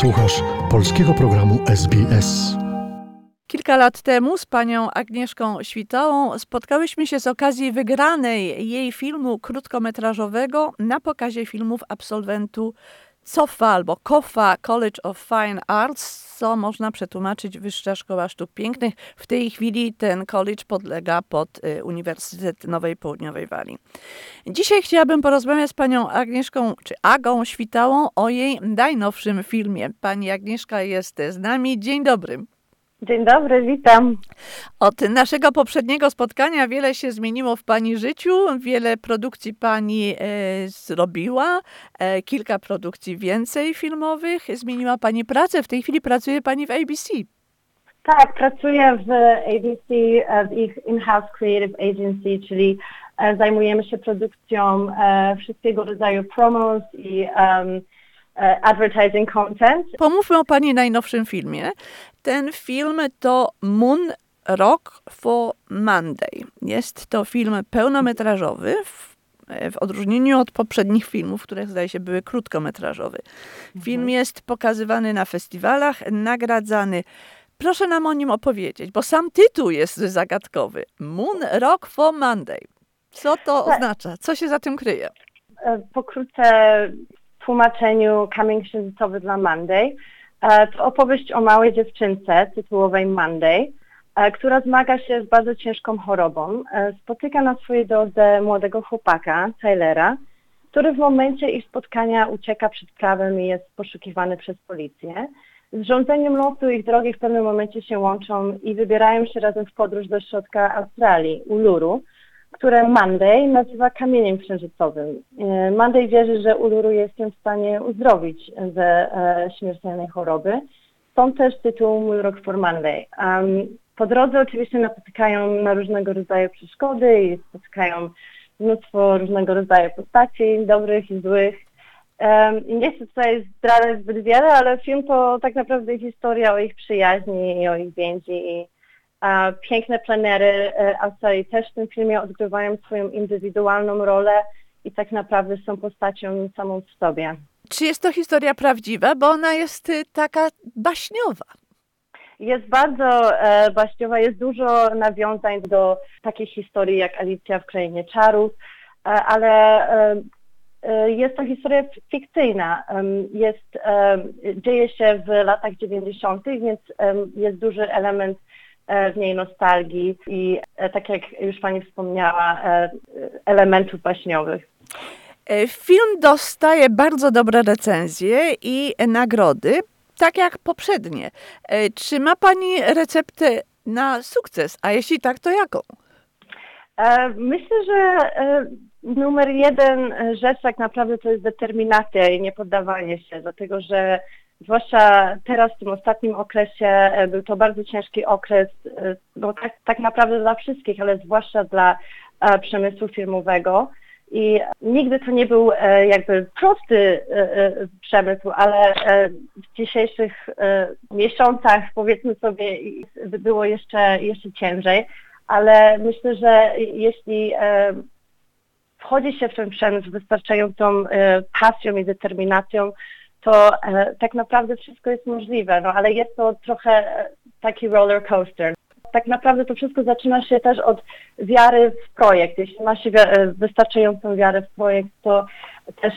Słuchasz polskiego programu SBS. Kilka lat temu z panią Agnieszką Świtałą spotkałyśmy się z okazji wygranej jej filmu krótkometrażowego na pokazie filmów absolwentu COFA albo COFA College of Fine Arts, co można przetłumaczyć Wyższa Szkoła Sztuk Pięknych. W tej chwili ten college podlega pod y, Uniwersytet Nowej Południowej Walii. Dzisiaj chciałabym porozmawiać z panią Agnieszką, czy Agą Świtałą o jej najnowszym filmie. Pani Agnieszka jest z nami. Dzień dobry. Dzień dobry, witam. Od naszego poprzedniego spotkania wiele się zmieniło w Pani życiu, wiele produkcji Pani e, zrobiła, e, kilka produkcji więcej filmowych, zmieniła Pani pracę, w tej chwili pracuje Pani w ABC. Tak, pracuję w ABC, w ich in-house creative agency, czyli e, zajmujemy się produkcją e, wszystkiego rodzaju promos i um, advertising content. Pomówmy o Pani najnowszym filmie. Ten film to Moon Rock for Monday. Jest to film pełnometrażowy, w, w odróżnieniu od poprzednich filmów, które zdaje się były krótkometrażowe. Film mhm. jest pokazywany na festiwalach, nagradzany. Proszę nam o nim opowiedzieć, bo sam tytuł jest zagadkowy. Moon Rock for Monday. Co to tak. oznacza? Co się za tym kryje? Pokrótce w tłumaczeniu kamień księżycowy dla Monday E, to opowieść o małej dziewczynce tytułowej Monday, e, która zmaga się z bardzo ciężką chorobą. E, spotyka na swojej drodze młodego chłopaka, Tylera, który w momencie ich spotkania ucieka przed prawem i jest poszukiwany przez policję. Z rządzeniem losu ich drogi w pewnym momencie się łączą i wybierają się razem w podróż do środka Australii, Uluru, które Monday nazywa kamieniem księżycowym. E, Monday wierzy, że Uluru jest w stanie uzdrowić ze e, śmiertelnej choroby. Stąd też tytuł Mój rok for Monday. Po drodze oczywiście napotykają na różnego rodzaju przeszkody i spotykają mnóstwo różnego rodzaju postaci, dobrych i złych. Nie chcę tutaj zdradzać zbyt wiele, ale film to tak naprawdę historia o ich przyjaźni i o ich więzi piękne plenery e, Australii też w tym filmie odgrywają swoją indywidualną rolę i tak naprawdę są postacią samą w sobie. Czy jest to historia prawdziwa, bo ona jest y, taka baśniowa? Jest bardzo e, baśniowa, jest dużo nawiązań do takiej historii jak Alicja w Krainie Czarów, e, ale e, e jest to historia fikcyjna. Jest, dzieje się w latach 90., więc jest duży element E, w niej nostalgii i e, tak jak już Pani wspomniała, e, elementów baśniowych. Film dostaje bardzo dobre recenzje i nagrody, tak jak poprzednie. Czy ma Pani receptę na sukces? A jeśli tak, to jaką? Myślę, że numer jeden rzecz tak naprawdę to jest determinacja i niepoddawanie się, dlatego że zwłaszcza teraz w tym ostatnim okresie e, był to bardzo ciężki okres, e, no tak, tak naprawdę dla wszystkich, ale zwłaszcza dla e, przemysłu filmowego. I nigdy to nie był jakby prosty przemysł, ale w dzisiejszych miesiącach powiedzmy sobie było jeszcze, jeszcze ciężej, ale myślę, że jeśli wchodzi się w ten przemysł wystarczającą pasją i determinacją, to e, tak naprawdę wszystko jest możliwe, no ale jest to trochę e, taki roller coaster. Tak naprawdę to wszystko zaczyna się też od wiary w projekt. Jeśli ma się e, wystarczającą wiarę w projekt, to też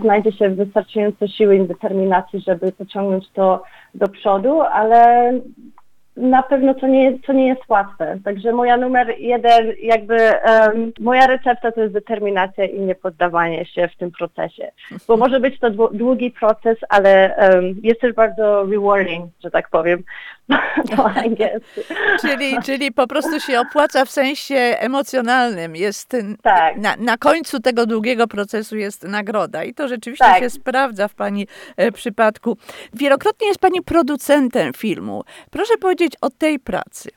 znajdzie się wystarczająco siły i determinacji, żeby pociągnąć to do przodu, ale na pewno to nie, to nie jest łatwe. Także moja numer jeden, jakby um, moja recepta to jest determinacja i niepoddawanie się w tym procesie. Bo może być to długi proces, ale um, jest też bardzo rewarding, że tak powiem po angielsku. Czyli, czyli po prostu się opłaca w sensie emocjonalnym. Jest tak. na, na końcu tego długiego procesu jest nagroda i to rzeczywiście tak. się sprawdza w Pani e, przypadku. Wielokrotnie jest Pani producentem filmu. Proszę powiedzieć o tej pracy.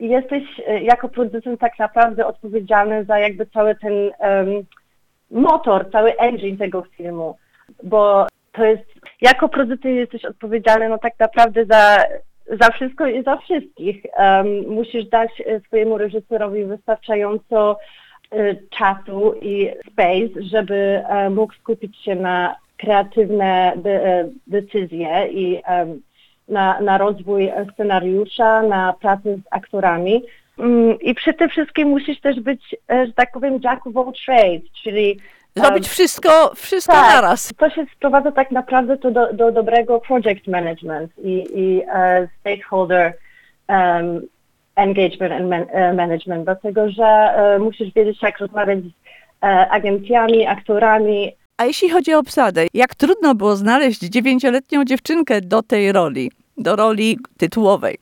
Jesteś e, jako producent tak naprawdę odpowiedzialny za jakby cały ten um, motor, cały engine tego filmu, bo to jest, jako producent jesteś odpowiedzialny no tak naprawdę za za wszystko i za wszystkich. Um, musisz dać e, swojemu reżyserowi wystarczająco y, czasu i space, żeby mógł skupić się na kreatywne de, e, decyzje i na, na rozwój scenariusza, na pracę z aktorami. Mm, I przy tym wszystkim musisz też być, e, że tak powiem, jack of all trades, czyli Zrobić em, wszystko, wszystko tak. naraz. to się sprowadza tak naprawdę to do, do dobrego project management i, i e, stakeholder em, engagement and man, e, management, dlatego że e, musisz wiedzieć, jak rozmawiać z e, agencjami, aktorami. A jeśli chodzi o obsadę, jak trudno było znaleźć dziewięcioletnią dziewczynkę do tej roli, do roli tytułowej?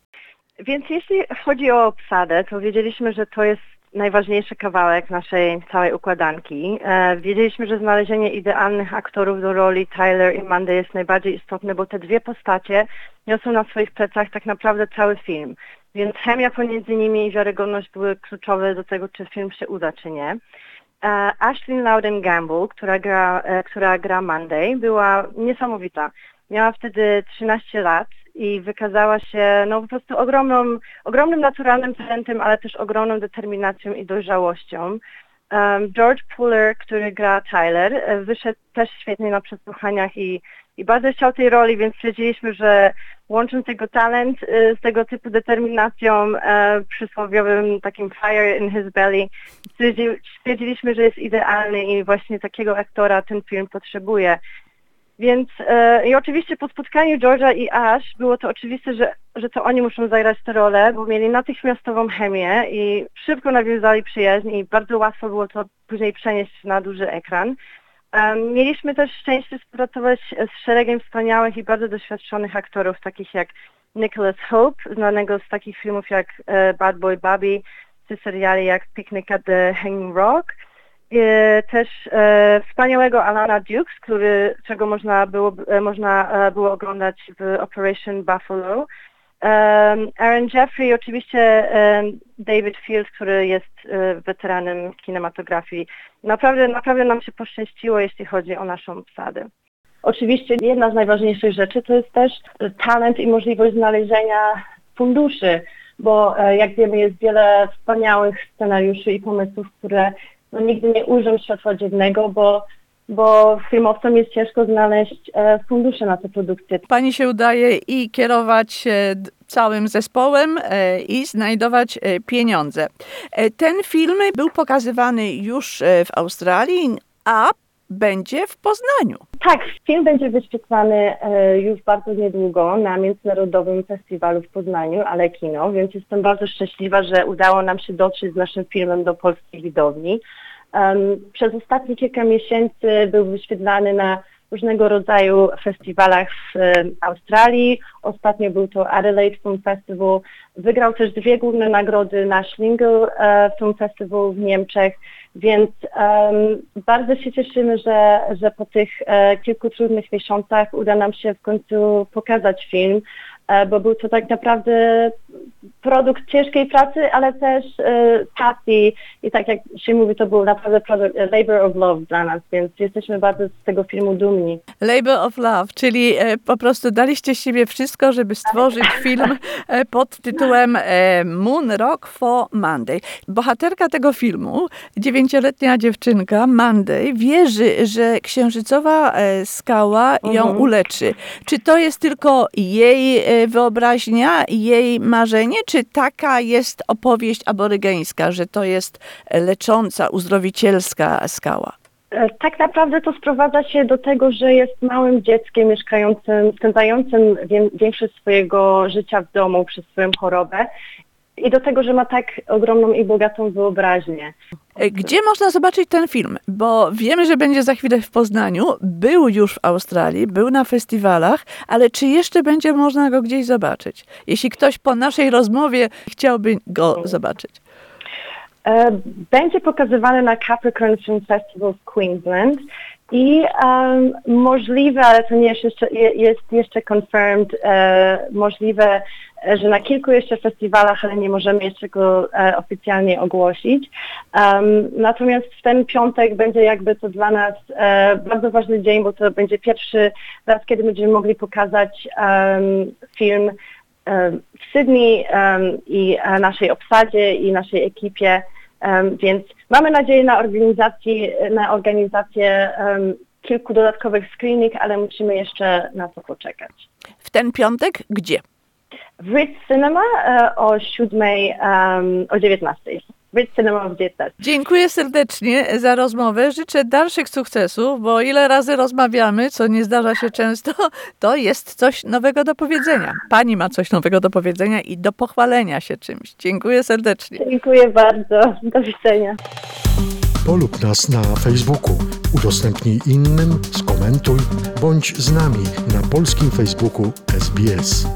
Więc jeśli chodzi o obsadę, to wiedzieliśmy, że to jest najważniejszy kawałek naszej całej układanki. E, wiedzieliśmy, że znalezienie idealnych aktorów do roli Tyler i Mandy jest najbardziej istotne, bo te dwie postacie niosą na swoich plecach tak naprawdę cały film. Więc chemia pomiędzy nimi i wiarygodność były kluczowe do tego, czy film się uda, czy nie. E, Ashley Loudon Gamble, która gra, e, która gra Monday, była niesamowita. Miała wtedy 13 lat i wykazała się no po prostu ogromną, ogromnym naturalnym talentem, ale też ogromną determinacją i dojrzałością. Um, George Puller, który gra Tyler, e, wyszedł też świetnie na przesłuchaniach i, i bardzo chciał tej roli, więc stwierdziliśmy, że łącząc jego talent e, z tego typu determinacją, e, przysłowiowym takim fire in his belly, stwierdzi- stwierdziliśmy, że jest idealny i właśnie takiego aktora ten film potrzebuje. Więc e, i oczywiście po spotkaniu George'a i Ash było to oczywiste, że, że to oni muszą zagrać tę rolę, bo mieli natychmiastową chemię i szybko nawiązali przyjaźń i bardzo łatwo było to później przenieść na duży ekran. Mieliśmy też szczęście współpracować z szeregiem wspaniałych i bardzo doświadczonych aktorów, takich jak Nicholas Hope, znanego z takich filmów jak e, Bad Boy Bobby, czy seriali jak Picnic at the Hanging Rock. E, też e, wspaniałego Alana Dukes, który, czego można było, można było oglądać w Operation Buffalo. Aaron Jeffrey, oczywiście David Field, który jest e, weteranem kinematografii. Naprawdę, naprawdę nam się poszczęściło, jeśli chodzi o naszą obsadę. Oczywiście jedna z najważniejszych rzeczy to jest też e, talent i możliwość znalezienia funduszy, bo e, jak wiemy jest wiele wspaniałych scenariuszy i pomysłów, które no, nigdy nie ujrzą światła dziennego, bo, bo filmowcom jest ciężko znaleźć e, fundusze na te produkcje. Pani się udaje i kierować e, całym zespołem e, i znajdować pieniądze. Ten film był pokazywany już w Australii, a będzie w Poznaniu. Tak, film będzie wyświetlany już bardzo niedługo na Międzynarodowym Festiwalu w Poznaniu, ale kino, więc jestem bardzo szczęśliwa, że udało nam się dotrzeć z naszym filmem do polskiej widowni. Przez ostatnie kilka miesięcy był wyświetlany na różnego rodzaju festiwalach w Australii. Ostatnio był to Adelaide Film Festival. Wygrał też dwie główne nagrody na Schlingel e, Film Festival w Niemczech. Więc em, bardzo się cieszymy, że, że po tych e, kilku trudnych miesiącach uda nam się w końcu pokazać film, e, bo był to tak naprawdę produkt ciężkiej pracy, ale też pasji i tak jak się mówi, to był naprawdę produkt, e, labor of love dla nas, więc jesteśmy bardzo z tego filmu dumni. Labor of Love, czyli e, po prostu daliście z siebie wszystko, żeby stworzyć film e, pod tytułem Moon Rock for Monday. Bohaterka tego filmu, dziewięcioletnia dziewczynka Monday, wierzy, że księżycowa skała ją Mhm. uleczy. Czy to jest tylko jej wyobraźnia, jej marzenie, czy taka jest opowieść aborygeńska, że to jest e, lecząca, uzdrowicielska skała? E, Tak naprawdę to sprowadza się do tego, że jest małym dzieckiem mieszkającym, spędzającym wię- większość swojego życia w domu przez swoją chorobę i do tego, że ma tak ogromną i bogatą wyobraźnię. E, Gdzie można zobaczyć ten film? Bo wiemy, że będzie za chwilę w Poznaniu, był już w Australii, był na festiwalach, ale czy jeszcze będzie można go gdzieś zobaczyć? Jeśli ktoś po naszej rozmowie chciałby go zobaczyć. E, Będzie pokazywany na Capricorn Film Festival w Queensland i em, możliwe, ale to nie jest jeszcze, je- jest jeszcze confirmed, e, możliwe, e, że na kilku jeszcze festiwalach, ale nie możemy jeszcze go e, oficjalnie ogłosić. Em, natomiast w ten piątek będzie jakby to dla nas e, bardzo ważny dzień, bo to będzie pierwszy raz, kiedy będziemy mogli pokazać em, film em, w Sydney i e, naszej obsadzie i naszej ekipie, więc mamy nadzieję na organizację, na organizację em, kilku dodatkowych screening, ale musimy jeszcze na to poczekać. W ten piątek gdzie? W Ritz Cinema e, o 7, um, o 19. O 19. Dziękuję serdecznie za rozmowę. Życzę dalszych sukcesów, bo ile razy rozmawiamy, co nie zdarza się często, to jest coś nowego do powiedzenia. Pani ma coś nowego do powiedzenia i do pochwalenia się czymś. Dziękuję serdecznie. Dziękuję bardzo. Do widzenia. Polub nas na Facebooku, udostępnij innym, skomentuj, bądź z nami na polskim Facebooku SBS.